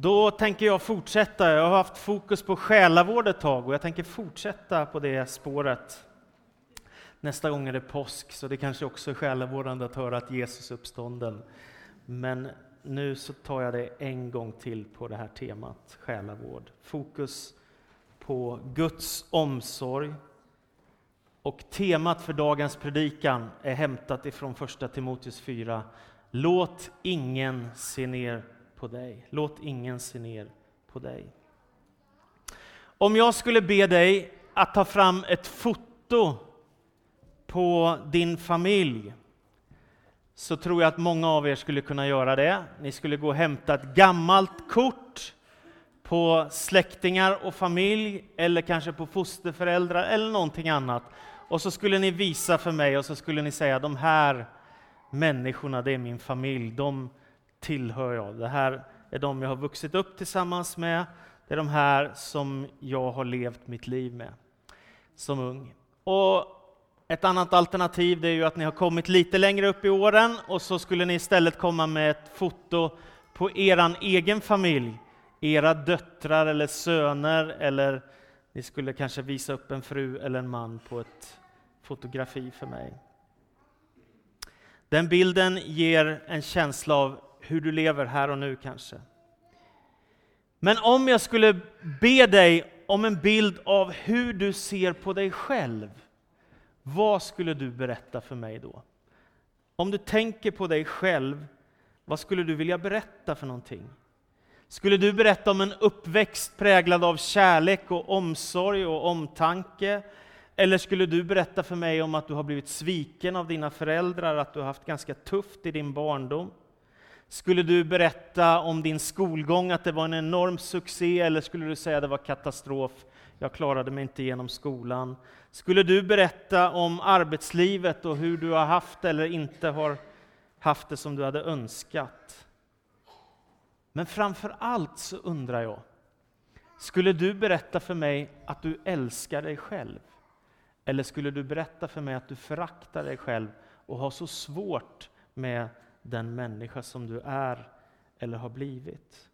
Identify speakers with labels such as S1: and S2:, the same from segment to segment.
S1: Då tänker jag fortsätta. Jag har haft fokus på själavård ett tag och jag tänker fortsätta på det spåret. Nästa gång är det påsk, så det kanske också är själavårdande att höra att Jesus är uppstånden. Men nu så tar jag det en gång till på det här temat, själavård. Fokus på Guds omsorg. Och temat för dagens predikan är hämtat ifrån första Timoteus 4. Låt ingen se ner på dig. Låt ingen se ner på dig. Om jag skulle be dig att ta fram ett foto på din familj så tror jag att många av er skulle kunna göra det. Ni skulle gå och hämta ett gammalt kort på släktingar och familj eller kanske på fosterföräldrar eller någonting annat. Och så skulle ni visa för mig och så skulle ni säga de här människorna, det är min familj, de tillhör jag. Det här är de jag har vuxit upp tillsammans med. Det är de här som jag har levt mitt liv med som ung. Och ett annat alternativ är ju att ni har kommit lite längre upp i åren och så skulle ni istället komma med ett foto på er egen familj, era döttrar eller söner eller ni skulle kanske visa upp en fru eller en man på ett fotografi för mig. Den bilden ger en känsla av hur du lever här och nu kanske. Men om jag skulle be dig om en bild av hur du ser på dig själv, vad skulle du berätta för mig då? Om du tänker på dig själv, vad skulle du vilja berätta för någonting? Skulle du berätta om en uppväxt präglad av kärlek och omsorg och omtanke? Eller skulle du berätta för mig om att du har blivit sviken av dina föräldrar, att du har haft ganska tufft i din barndom? Skulle du berätta om din skolgång, att det var en enorm succé, eller skulle du säga att det var katastrof, jag klarade mig inte genom skolan? Skulle du berätta om arbetslivet och hur du har haft eller inte har haft det som du hade önskat? Men framför allt så undrar jag, skulle du berätta för mig att du älskar dig själv? Eller skulle du berätta för mig att du föraktar dig själv och har så svårt med den människa som du är eller har blivit?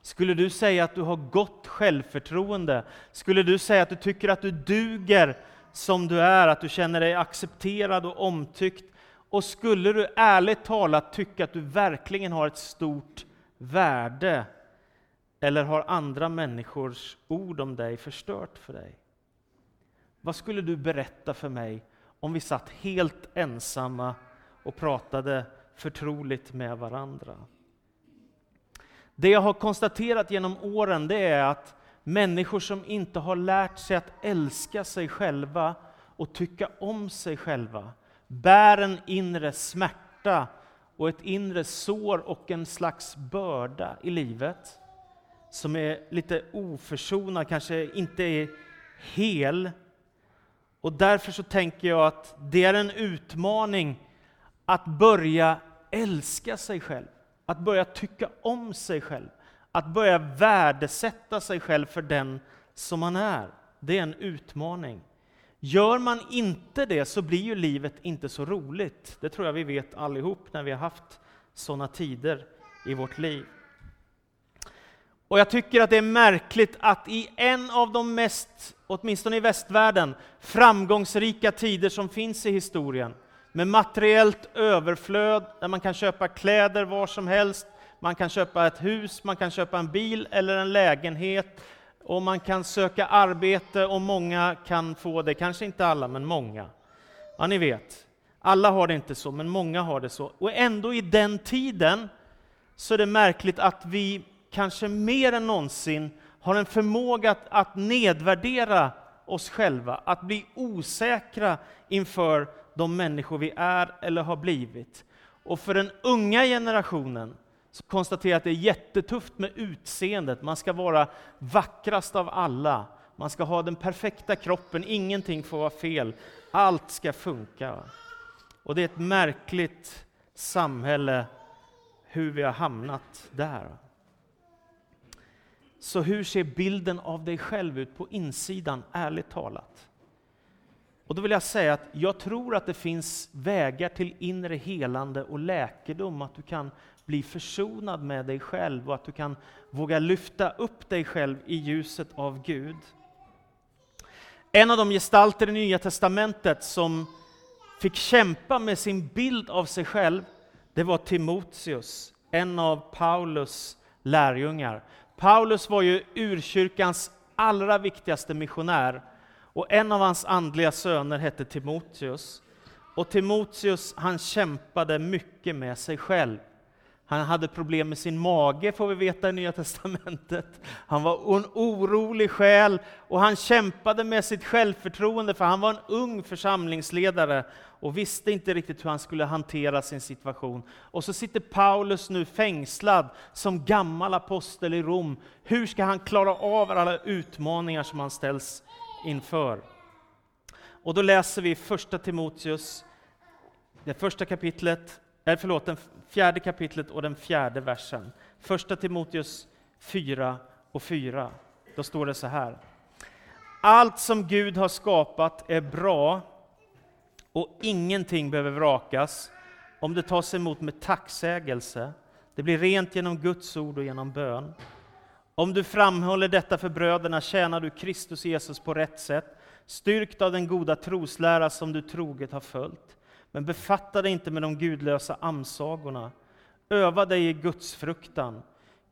S1: Skulle du säga att du har gott självförtroende? Skulle du säga att du tycker att du duger som du är, att du känner dig accepterad och omtyckt? Och skulle du ärligt talat tycka att du verkligen har ett stort värde? Eller har andra människors ord om dig förstört för dig? Vad skulle du berätta för mig om vi satt helt ensamma och pratade förtroligt med varandra? Det jag har konstaterat genom åren det är att människor som inte har lärt sig att älska sig själva och tycka om sig själva bär en inre smärta och ett inre sår och en slags börda i livet som är lite oförsonad, kanske inte är hel. Och därför så tänker jag att det är en utmaning att börja älska sig själv, att börja tycka om sig själv, att börja värdesätta sig själv för den som man är. Det är en utmaning. Gör man inte det så blir ju livet inte så roligt. Det tror jag vi vet allihop när vi har haft sådana tider i vårt liv. Och jag tycker att det är märkligt att i en av de mest, åtminstone i västvärlden, framgångsrika tider som finns i historien, med materiellt överflöd, där man kan köpa kläder var som helst, man kan köpa ett hus, man kan köpa en bil eller en lägenhet, och man kan söka arbete och många kan få det, kanske inte alla, men många. Ja, ni vet, alla har det inte så, men många har det så. Och ändå i den tiden så är det märkligt att vi kanske mer än någonsin har en förmåga att, att nedvärdera oss själva, att bli osäkra inför de människor vi är eller har blivit. Och för den unga generationen så konstaterar jag att det är jättetufft med utseendet. Man ska vara vackrast av alla. Man ska ha den perfekta kroppen, ingenting får vara fel. Allt ska funka. Och det är ett märkligt samhälle hur vi har hamnat där. Så hur ser bilden av dig själv ut på insidan, ärligt talat? Och då vill jag säga att jag tror att det finns vägar till inre helande och läkedom, att du kan bli försonad med dig själv och att du kan våga lyfta upp dig själv i ljuset av Gud. En av de gestalter i Nya Testamentet som fick kämpa med sin bild av sig själv, det var Timoteus, en av Paulus lärjungar. Paulus var ju urkyrkans allra viktigaste missionär och en av hans andliga söner hette Timoteus. Och Timoteus han kämpade mycket med sig själv. Han hade problem med sin mage, får vi veta i Nya Testamentet. Han var en orolig själ och han kämpade med sitt självförtroende, för han var en ung församlingsledare och visste inte riktigt hur han skulle hantera sin situation. Och så sitter Paulus nu fängslad som gammal apostel i Rom. Hur ska han klara av alla utmaningar som han ställs inför? Och då läser vi första Timoteus, det första kapitlet, eller förlåt, den fjärde kapitlet och den fjärde versen. Första Timoteus 4 och 4. Då står det så här. Allt som Gud har skapat är bra och ingenting behöver vrakas om det tas emot med tacksägelse. Det blir rent genom Guds ord och genom bön. Om du framhåller detta för bröderna tjänar du Kristus Jesus på rätt sätt, styrkt av den goda troslära som du troget har följt. Men befatta dig inte med de gudlösa amsagorna. Öva dig i gudsfruktan.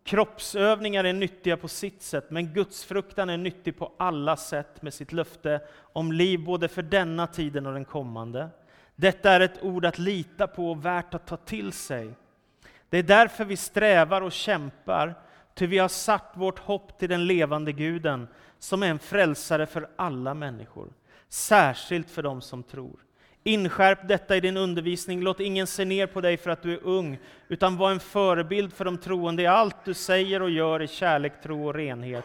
S1: Kroppsövningar är nyttiga på sitt sätt, men gudsfruktan är nyttig på alla sätt med sitt löfte om liv både för denna tiden och den kommande. Detta är ett ord att lita på och värt att ta till sig. Det är därför vi strävar och kämpar, ty vi har satt vårt hopp till den levande Guden, som är en frälsare för alla människor, särskilt för dem som tror. Inskärp detta i din undervisning, låt ingen se ner på dig för att du är ung, utan var en förebild för de troende i allt du säger och gör i kärlek, tro och renhet.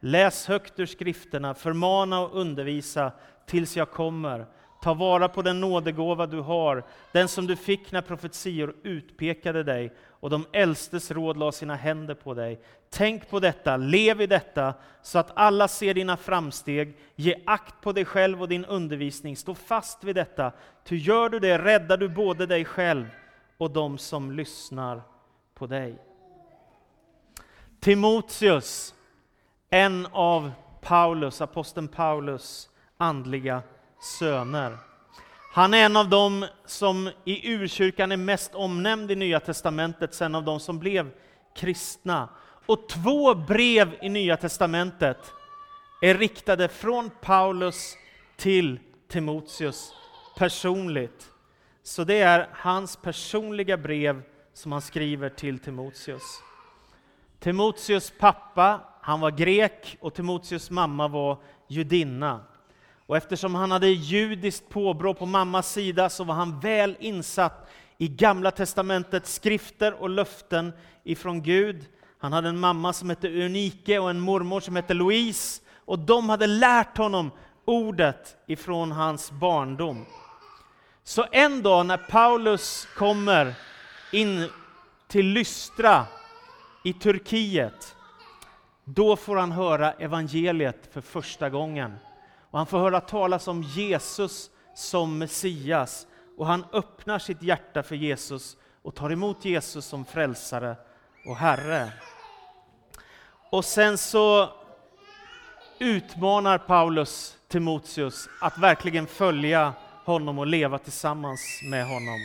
S1: Läs högt ur skrifterna, förmana och undervisa tills jag kommer. Ta vara på den nådegåva du har, den som du fick när profetior utpekade dig och de äldstes råd la sina händer på dig. Tänk på detta, lev i detta, så att alla ser dina framsteg. Ge akt på dig själv och din undervisning, stå fast vid detta. Ty gör du det räddar du både dig själv och de som lyssnar på dig. Timoteus, en av Paulus, aposteln Paulus andliga söner. Han är en av dem som i urkyrkan är mest omnämnd i Nya Testamentet, sen av de som blev kristna. Och två brev i Nya Testamentet är riktade från Paulus till Timoteus personligt. Så det är hans personliga brev som han skriver till Timoteus. Timoteus pappa, han var grek och Timoteus mamma var judinna. Och eftersom han hade judiskt påbrå på mammas sida så var han väl insatt i Gamla testamentets skrifter och löften ifrån Gud. Han hade en mamma som hette Unike och en mormor som hette Louise och de hade lärt honom ordet ifrån hans barndom. Så en dag när Paulus kommer in till Lystra i Turkiet, då får han höra evangeliet för första gången. Och han får höra talas om Jesus som Messias och han öppnar sitt hjärta för Jesus och tar emot Jesus som frälsare och Herre. Och sen så utmanar Paulus Timoteus att verkligen följa honom och leva tillsammans med honom.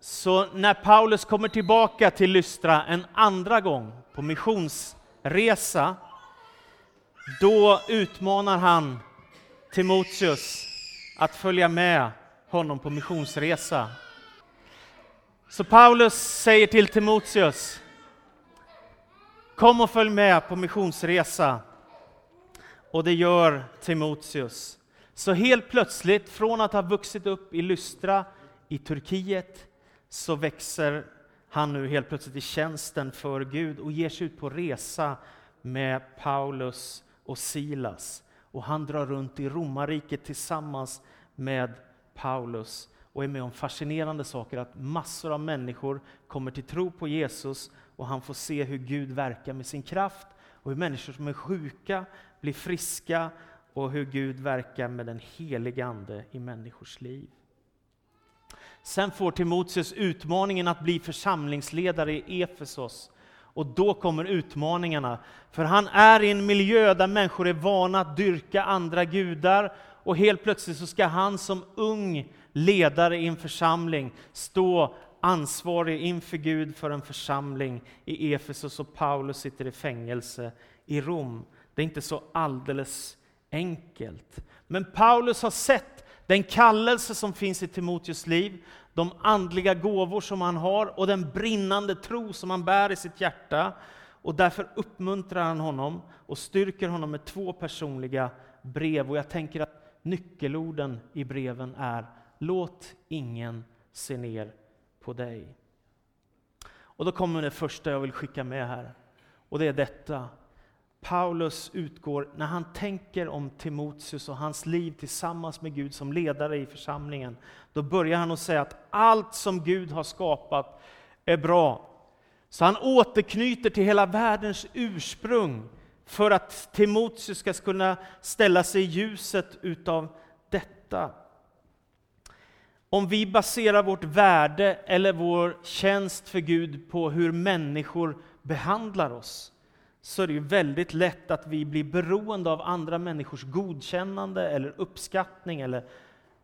S1: Så när Paulus kommer tillbaka till Lystra en andra gång på missionsresa då utmanar han Timoteus att följa med honom på missionsresa. Så Paulus säger till Timoteus, kom och följ med på missionsresa. Och det gör Timoteus. Så helt plötsligt, från att ha vuxit upp i Lystra i Turkiet, så växer han nu helt plötsligt i tjänsten för Gud och ger sig ut på resa med Paulus och Silas. Och han drar runt i romarriket tillsammans med Paulus och är med om fascinerande saker, att massor av människor kommer till tro på Jesus och han får se hur Gud verkar med sin kraft och hur människor som är sjuka blir friska och hur Gud verkar med den helige Ande i människors liv. Sen får Timoteus utmaningen att bli församlingsledare i Efesos. Och då kommer utmaningarna. För han är i en miljö där människor är vana att dyrka andra gudar och helt plötsligt så ska han som ung ledare i en församling stå ansvarig inför Gud för en församling i Efesos och Paulus sitter i fängelse i Rom. Det är inte så alldeles enkelt. Men Paulus har sett den kallelse som finns i Timoteus liv, de andliga gåvor som han har och den brinnande tro som han bär i sitt hjärta. Och därför uppmuntrar han honom och styrker honom med två personliga brev. Och jag tänker att nyckelorden i breven är Låt ingen se ner på dig. Och då kommer det första jag vill skicka med här. Och det är detta. Paulus utgår, när han tänker om Timoteus och hans liv tillsammans med Gud som ledare i församlingen, då börjar han att säga att allt som Gud har skapat är bra. Så han återknyter till hela världens ursprung för att Timoteus ska kunna ställa sig i ljuset utav detta. Om vi baserar vårt värde eller vår tjänst för Gud på hur människor behandlar oss, så är det ju väldigt lätt att vi blir beroende av andra människors godkännande eller uppskattning eller,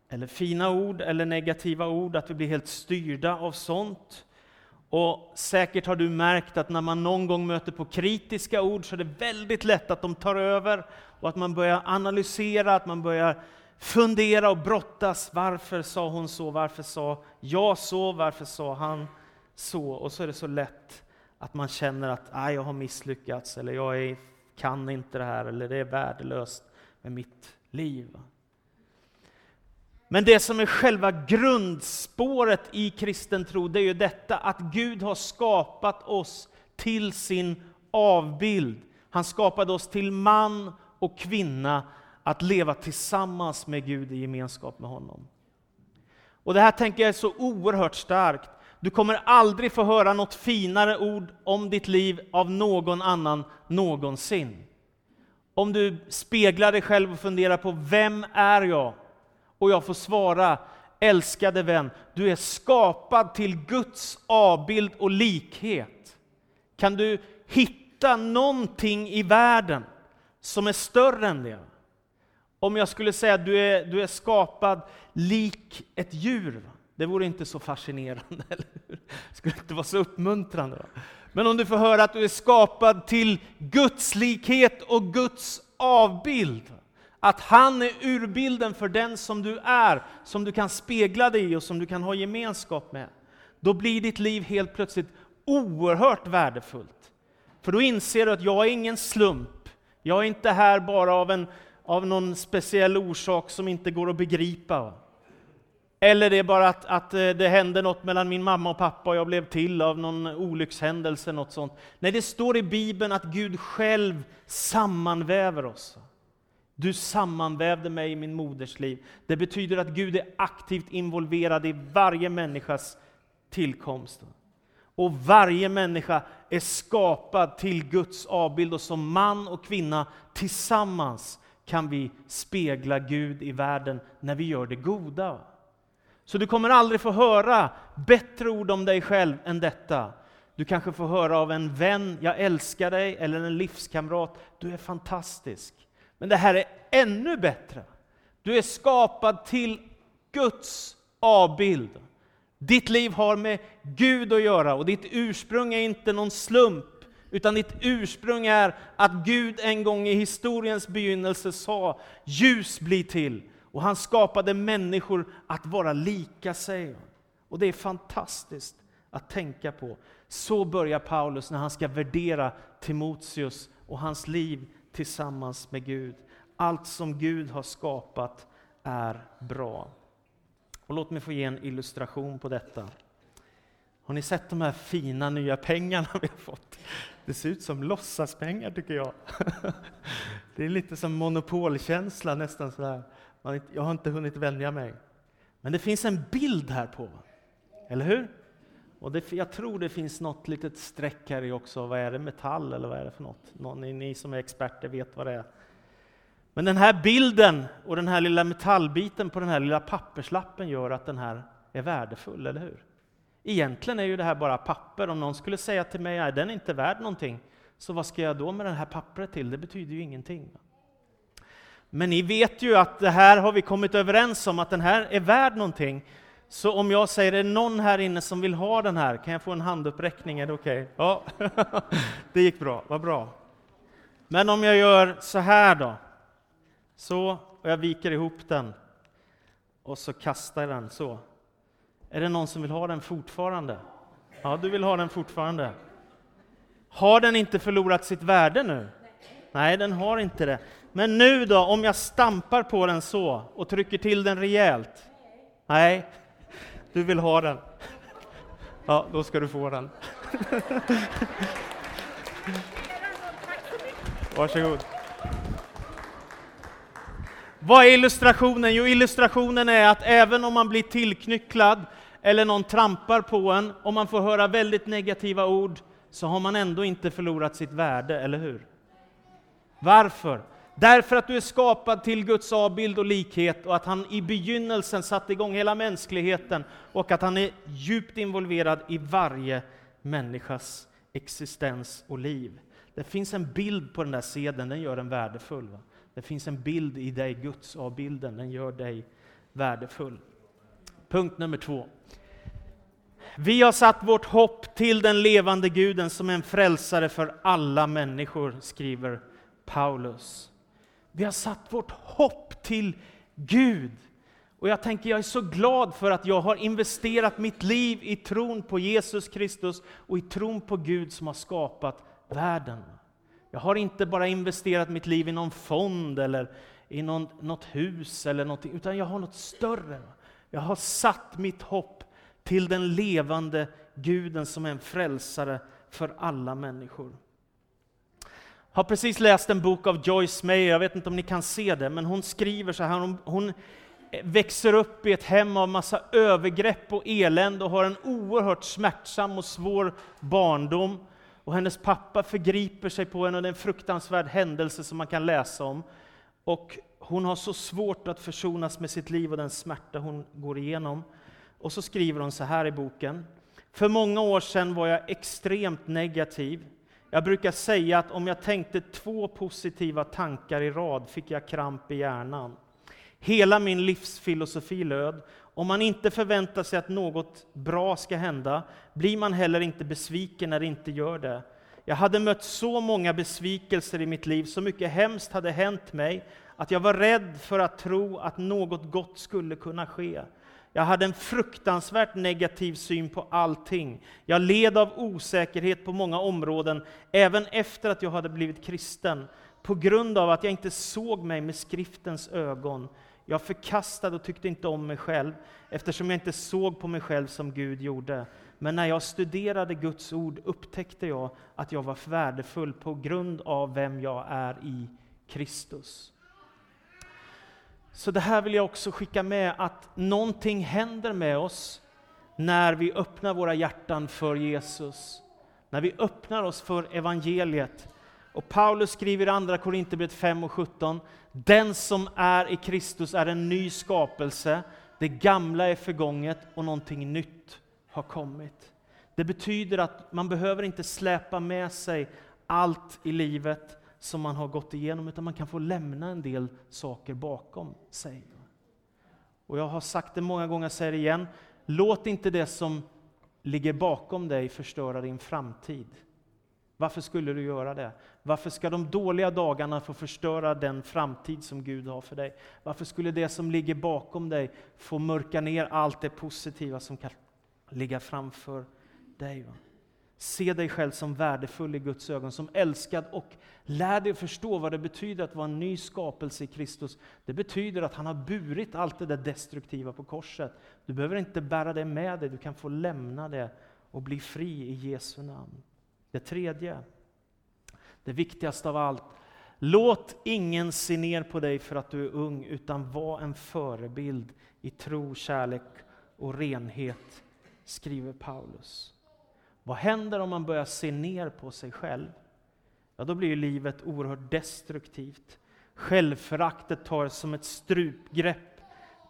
S1: eller fina ord eller negativa ord, att vi blir helt styrda av sånt. Och säkert har du märkt att när man någon gång möter på kritiska ord så är det väldigt lätt att de tar över och att man börjar analysera, att man börjar fundera och brottas. Varför sa hon så? Varför sa jag så? Varför sa han så? Och så är det så lätt att man känner att ah, jag har misslyckats, eller jag är, kan inte det här, eller det är värdelöst med mitt liv. Men det som är själva grundspåret i kristen tro, det är ju detta att Gud har skapat oss till sin avbild. Han skapade oss till man och kvinna att leva tillsammans med Gud i gemenskap med honom. Och Det här tänker jag är så oerhört starkt. Du kommer aldrig få höra något finare ord om ditt liv av någon annan någonsin. Om du speglar dig själv och funderar på vem är jag? Och jag får svara, älskade vän, du är skapad till Guds avbild och likhet. Kan du hitta någonting i världen som är större än det? Om jag skulle säga att du är, du är skapad lik ett djur, det vore inte så fascinerande, eller hur? Det skulle inte vara så uppmuntrande. Va? Men om du får höra att du är skapad till Guds likhet och Guds avbild, att han är urbilden för den som du är, som du kan spegla dig i och som du kan ha gemenskap med, då blir ditt liv helt plötsligt oerhört värdefullt. För då inser du att jag är ingen slump, jag är inte här bara av en av någon speciell orsak som inte går att begripa. Eller det är bara att, att eh, det hände något mellan min mamma och pappa och jag blev till av någon olyckshändelse, något sånt. Nej, det står i Bibeln att Gud själv sammanväver oss. Du sammanvävde mig i min moders liv. Det betyder att Gud är aktivt involverad i varje människas tillkomst. Och varje människa är skapad till Guds avbild och som man och kvinna tillsammans kan vi spegla Gud i världen när vi gör det goda. Så du kommer aldrig få höra bättre ord om dig själv än detta. Du kanske får höra av en vän, jag älskar dig, eller en livskamrat, du är fantastisk. Men det här är ännu bättre. Du är skapad till Guds avbild. Ditt liv har med Gud att göra och ditt ursprung är inte någon slump utan ditt ursprung är att Gud en gång i historiens begynnelse sa ljus blir till. Och han skapade människor att vara lika sig. Och det är fantastiskt att tänka på. Så börjar Paulus när han ska värdera Timoteus och hans liv tillsammans med Gud. Allt som Gud har skapat är bra. Och låt mig få ge en illustration på detta. Har ni sett de här fina nya pengarna vi har fått? Det ser ut som låtsaspengar tycker jag. Det är lite som monopolkänsla nästan sådär. Jag har inte hunnit vänja mig. Men det finns en bild här på, eller hur? Och det, jag tror det finns något litet streck här i också. Vad är det? Metall eller vad är det för något? Någon, ni som är experter vet vad det är. Men den här bilden och den här lilla metallbiten på den här lilla papperslappen gör att den här är värdefull, eller hur? Egentligen är ju det här bara papper. Om någon skulle säga till mig att den är inte värd någonting, så vad ska jag då med det här pappret till? Det betyder ju ingenting. Men ni vet ju att det här har vi kommit överens om, att den här är värd någonting. Så om jag säger, är det någon här inne som vill ha den här? Kan jag få en handuppräckning? Är det okej? Okay? Ja, det gick bra, vad bra. Men om jag gör så här då, så, och jag viker ihop den, och så kastar jag den så. Är det någon som vill ha den fortfarande? Ja, du vill ha den fortfarande. Har den inte förlorat sitt värde nu? Nej, den har inte det. Men nu då, om jag stampar på den så och trycker till den rejält? Nej, du vill ha den. Ja, då ska du få den. Varsågod. Vad är illustrationen? Jo, illustrationen är att även om man blir tillknycklad eller någon trampar på en, och man får höra väldigt negativa ord, så har man ändå inte förlorat sitt värde, eller hur? Varför? Därför att du är skapad till Guds avbild och likhet och att han i begynnelsen satte igång hela mänskligheten och att han är djupt involverad i varje människas existens och liv. Det finns en bild på den där sedeln, den gör den värdefull. Va? Det finns en bild i dig, Guds avbilden, den gör dig värdefull. Punkt nummer två. Vi har satt vårt hopp till den levande guden som en frälsare för alla människor, skriver Paulus. Vi har satt vårt hopp till Gud. Och jag tänker, jag är så glad för att jag har investerat mitt liv i tron på Jesus Kristus och i tron på Gud som har skapat världen. Jag har inte bara investerat mitt liv i någon fond eller i någon, något hus eller någonting, utan jag har något större. Jag har satt mitt hopp till den levande guden som är en frälsare för alla människor. Jag har precis läst en bok av Joyce Meyer, jag vet inte om ni kan se det, men hon skriver så här, hon, hon växer upp i ett hem av massa övergrepp och elände och har en oerhört smärtsam och svår barndom. Och hennes pappa förgriper sig på henne och det är en fruktansvärd händelse som man kan läsa om. Och hon har så svårt att försonas med sitt liv och den smärta hon går igenom. Och så skriver hon så här i boken. För många år sedan var jag extremt negativ. Jag brukar säga att om jag tänkte två positiva tankar i rad fick jag kramp i hjärnan. Hela min livsfilosofi löd, om man inte förväntar sig att något bra ska hända blir man heller inte besviken när det inte gör det. Jag hade mött så många besvikelser i mitt liv, så mycket hemskt hade hänt mig, att jag var rädd för att tro att något gott skulle kunna ske. Jag hade en fruktansvärt negativ syn på allting. Jag led av osäkerhet på många områden, även efter att jag hade blivit kristen, på grund av att jag inte såg mig med skriftens ögon. Jag förkastade och tyckte inte om mig själv, eftersom jag inte såg på mig själv som Gud gjorde. Men när jag studerade Guds ord upptäckte jag att jag var värdefull på grund av vem jag är i Kristus. Så det här vill jag också skicka med, att någonting händer med oss när vi öppnar våra hjärtan för Jesus. När vi öppnar oss för evangeliet. Och Paulus skriver i Andra Korinthierbrevet 5 och 17, den som är i Kristus är en ny skapelse, det gamla är förgånget och någonting nytt har kommit. Det betyder att man behöver inte släpa med sig allt i livet, som man har gått igenom, utan man kan få lämna en del saker bakom sig. Och jag har sagt det många gånger, jag säger det igen, låt inte det som ligger bakom dig förstöra din framtid. Varför skulle du göra det? Varför ska de dåliga dagarna få förstöra den framtid som Gud har för dig? Varför skulle det som ligger bakom dig få mörka ner allt det positiva som kan ligga framför dig? Se dig själv som värdefull i Guds ögon, som älskad och lär dig förstå vad det betyder att vara en ny skapelse i Kristus. Det betyder att han har burit allt det där destruktiva på korset. Du behöver inte bära det med dig, du kan få lämna det och bli fri i Jesu namn. Det tredje, det viktigaste av allt, låt ingen se ner på dig för att du är ung, utan var en förebild i tro, kärlek och renhet, skriver Paulus. Vad händer om man börjar se ner på sig själv? Ja, då blir ju livet oerhört destruktivt. Självföraktet tar som ett strupgrepp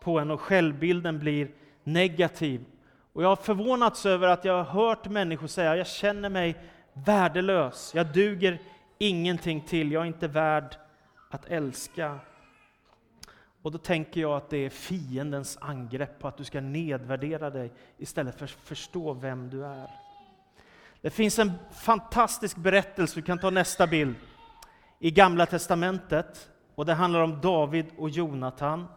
S1: på en och självbilden blir negativ. Och jag har förvånats över att jag har hört människor säga, jag känner mig värdelös, jag duger ingenting till, jag är inte värd att älska. Och då tänker jag att det är fiendens angrepp på att du ska nedvärdera dig istället för att förstå vem du är. Det finns en fantastisk berättelse, vi kan ta nästa bild, i Gamla Testamentet. Och det handlar om David och Jonatan.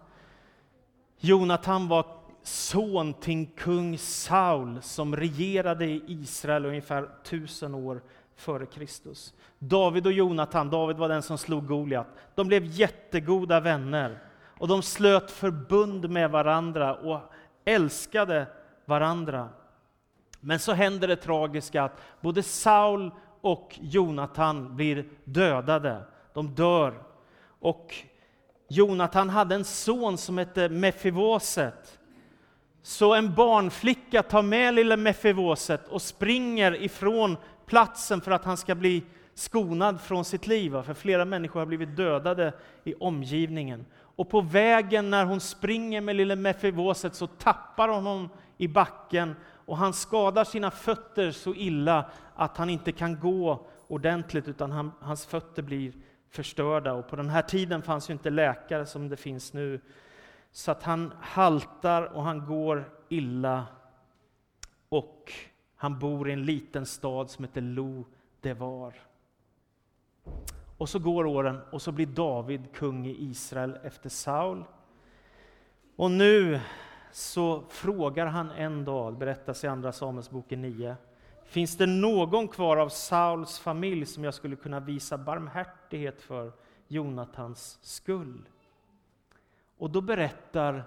S1: Jonatan var son till kung Saul som regerade i Israel ungefär tusen år före Kristus. David och Jonatan, David var den som slog Goliat. De blev jättegoda vänner och de slöt förbund med varandra och älskade varandra. Men så händer det tragiska att både Saul och Jonatan blir dödade. De dör. Och Jonatan hade en son som hette Mefivoset. Så en barnflicka tar med lille Mefivoset och springer ifrån platsen för att han ska bli skonad från sitt liv. För flera människor har blivit dödade i omgivningen. Och på vägen när hon springer med lille Mefivoset så tappar hon honom i backen och han skadar sina fötter så illa att han inte kan gå ordentligt utan han, hans fötter blir förstörda. Och på den här tiden fanns ju inte läkare som det finns nu. Så att han haltar och han går illa. Och han bor i en liten stad som heter Lo Devar. Och så går åren och så blir David kung i Israel efter Saul. Och nu så frågar han en dag, berättas i Andra Samuelsboken 9, finns det någon kvar av Sauls familj som jag skulle kunna visa barmhärtighet för Jonatans skull? Och då berättar,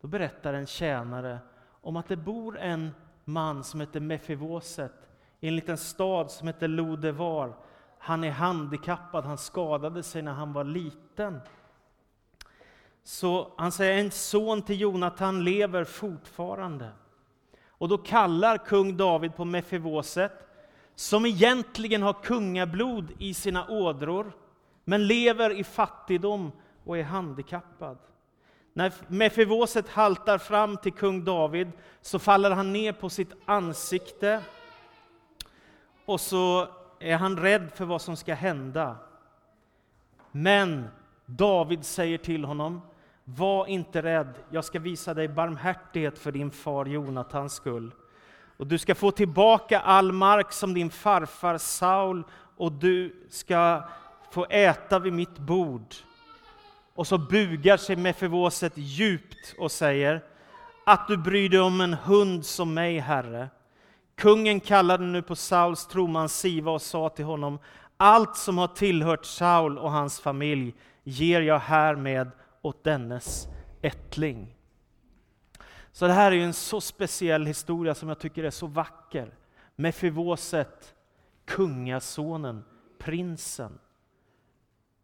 S1: då berättar en tjänare om att det bor en man som heter Mefivoset i en liten stad som heter Lodevar. Han är handikappad, han skadade sig när han var liten. Så han säger, en son till Jonatan lever fortfarande. Och då kallar kung David på Mefivoset, som egentligen har kungablod i sina ådror, men lever i fattigdom och är handikappad. När Mefivoset haltar fram till kung David så faller han ner på sitt ansikte och så är han rädd för vad som ska hända. Men David säger till honom, var inte rädd, jag ska visa dig barmhärtighet för din far Jonatans skull. Och du ska få tillbaka all mark som din farfar Saul, och du ska få äta vid mitt bord. Och så bugar sig Mefivoset djupt och säger, att du bryr dig om en hund som mig, Herre. Kungen kallade nu på Sauls troman Siva och sa till honom, allt som har tillhört Saul och hans familj ger jag härmed åt dennes ättling. Så det här är en så speciell historia som jag tycker är så vacker. Mefivoset, kungasonen, prinsen.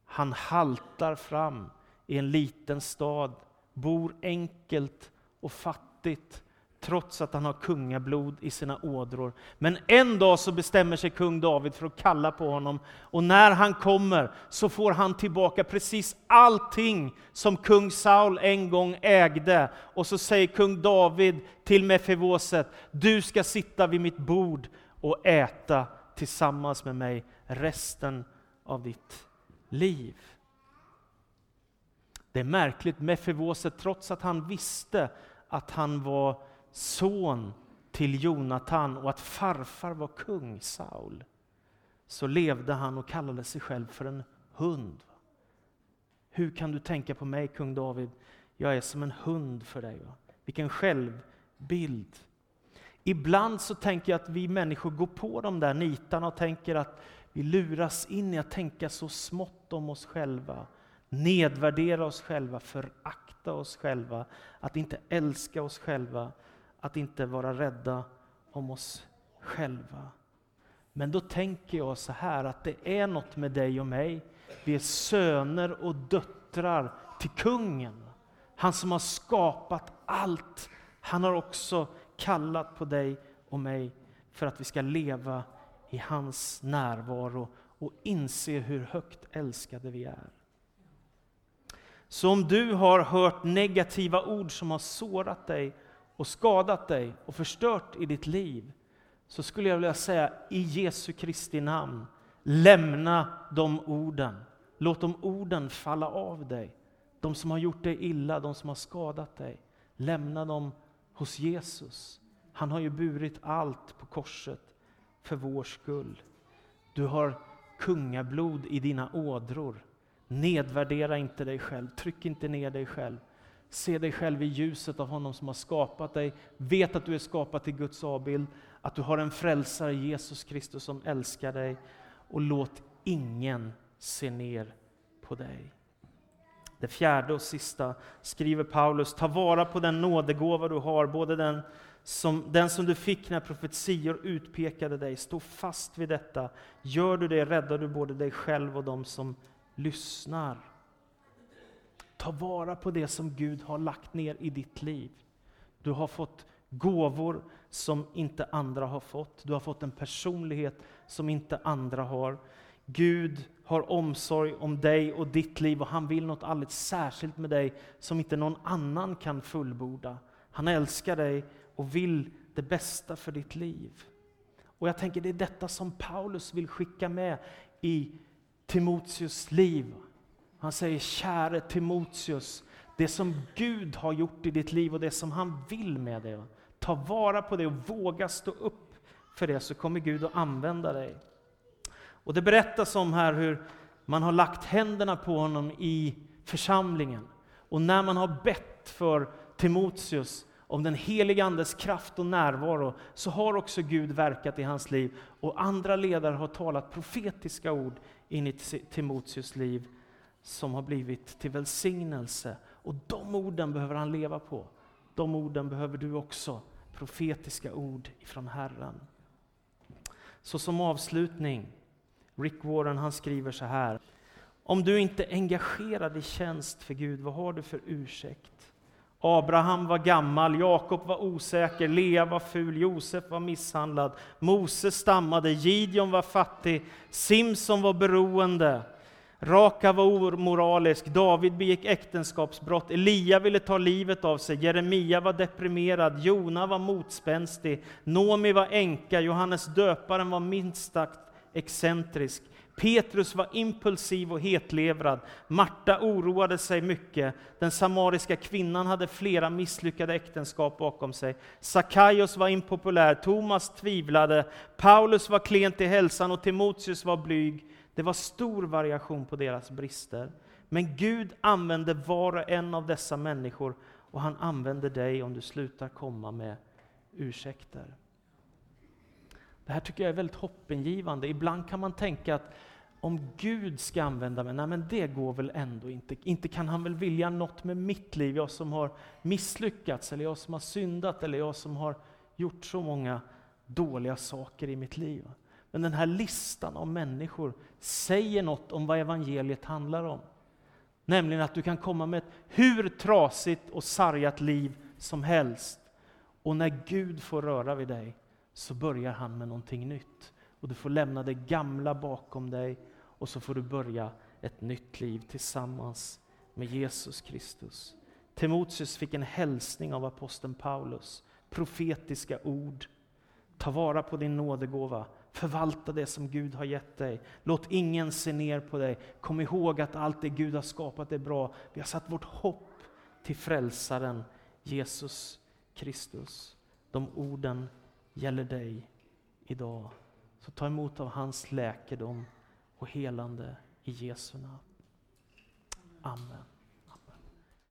S1: Han haltar fram i en liten stad, bor enkelt och fattigt, trots att han har kungablod i sina ådror. Men en dag så bestämmer sig kung David för att kalla på honom, och när han kommer så får han tillbaka precis allting som kung Saul en gång ägde. Och så säger kung David till Mefivoset, du ska sitta vid mitt bord och äta tillsammans med mig resten av ditt liv. Det är märkligt, Mefivoset, trots att han visste att han var son till Jonatan och att farfar var kung, Saul, så levde han och kallade sig själv för en hund. Hur kan du tänka på mig, kung David? Jag är som en hund för dig. Va? Vilken självbild. Ibland så tänker jag att vi människor går på de där nitarna och tänker att vi luras in i att tänka så smått om oss själva. Nedvärdera oss själva, förakta oss själva, att inte älska oss själva att inte vara rädda om oss själva. Men då tänker jag så här att det är något med dig och mig. Vi är söner och döttrar till kungen. Han som har skapat allt. Han har också kallat på dig och mig för att vi ska leva i hans närvaro och inse hur högt älskade vi är. Så om du har hört negativa ord som har sårat dig och skadat dig och förstört i ditt liv, så skulle jag vilja säga i Jesu Kristi namn, lämna de orden. Låt de orden falla av dig. De som har gjort dig illa, de som har skadat dig. Lämna dem hos Jesus. Han har ju burit allt på korset för vår skull. Du har kungablod i dina ådror. Nedvärdera inte dig själv, tryck inte ner dig själv. Se dig själv i ljuset av honom som har skapat dig. Vet att du är skapad till Guds avbild, att du har en frälsare, Jesus Kristus, som älskar dig. Och låt ingen se ner på dig. Det fjärde och sista skriver Paulus, ta vara på den nådegåva du har, både den som, den som du fick när profetior utpekade dig. Stå fast vid detta. Gör du det räddar du både dig själv och de som lyssnar. Ta vara på det som Gud har lagt ner i ditt liv. Du har fått gåvor som inte andra har fått. Du har fått en personlighet som inte andra har. Gud har omsorg om dig och ditt liv och han vill något alldeles särskilt med dig som inte någon annan kan fullborda. Han älskar dig och vill det bästa för ditt liv. Och jag tänker det är detta som Paulus vill skicka med i Timoteus liv. Han säger, käre Timoteus, det som Gud har gjort i ditt liv och det som han vill med dig. Ta vara på det och våga stå upp för det så kommer Gud att använda dig. Och det berättas om här hur man har lagt händerna på honom i församlingen. Och när man har bett för Timoteus om den helige Andes kraft och närvaro, så har också Gud verkat i hans liv. Och andra ledare har talat profetiska ord in i Timoteus liv, som har blivit till välsignelse. Och de orden behöver han leva på. De orden behöver du också. Profetiska ord ifrån Herren. Så som avslutning, Rick Warren han skriver så här. Om du inte är engagerad i tjänst för Gud, vad har du för ursäkt? Abraham var gammal, Jakob var osäker, Lea var ful, Josef var misshandlad, Mose stammade, Gideon var fattig, Simson var beroende, Raka var omoralisk, David begick äktenskapsbrott, Elia ville ta livet av sig, Jeremia var deprimerad, Jona var motspänstig, Nomi var änka, Johannes döparen var minst sagt excentrisk, Petrus var impulsiv och hetlevrad. Marta oroade sig mycket. Den samariska kvinnan hade flera misslyckade äktenskap bakom sig. Sakaios var impopulär, Thomas tvivlade, Paulus var klen till hälsan och Timoteus var blyg. Det var stor variation på deras brister. Men Gud använde var och en av dessa människor och han använder dig om du slutar komma med ursäkter. Det här tycker jag är väldigt hoppingivande. Ibland kan man tänka att om Gud ska använda mig, nej men det går väl ändå inte. Inte kan han väl vilja något med mitt liv, jag som har misslyckats, eller jag som har syndat, eller jag som har gjort så många dåliga saker i mitt liv. Men den här listan av människor säger något om vad evangeliet handlar om. Nämligen att du kan komma med ett hur trasigt och sargat liv som helst. Och när Gud får röra vid dig, så börjar han med någonting nytt. Och du får lämna det gamla bakom dig och så får du börja ett nytt liv tillsammans med Jesus Kristus. Timoteus fick en hälsning av aposteln Paulus, profetiska ord. Ta vara på din nådegåva, förvalta det som Gud har gett dig. Låt ingen se ner på dig. Kom ihåg att allt det Gud har skapat är bra. Vi har satt vårt hopp till frälsaren Jesus Kristus. De orden gäller dig idag. Så ta emot av hans läkedom och helande i Jesu namn. Amen.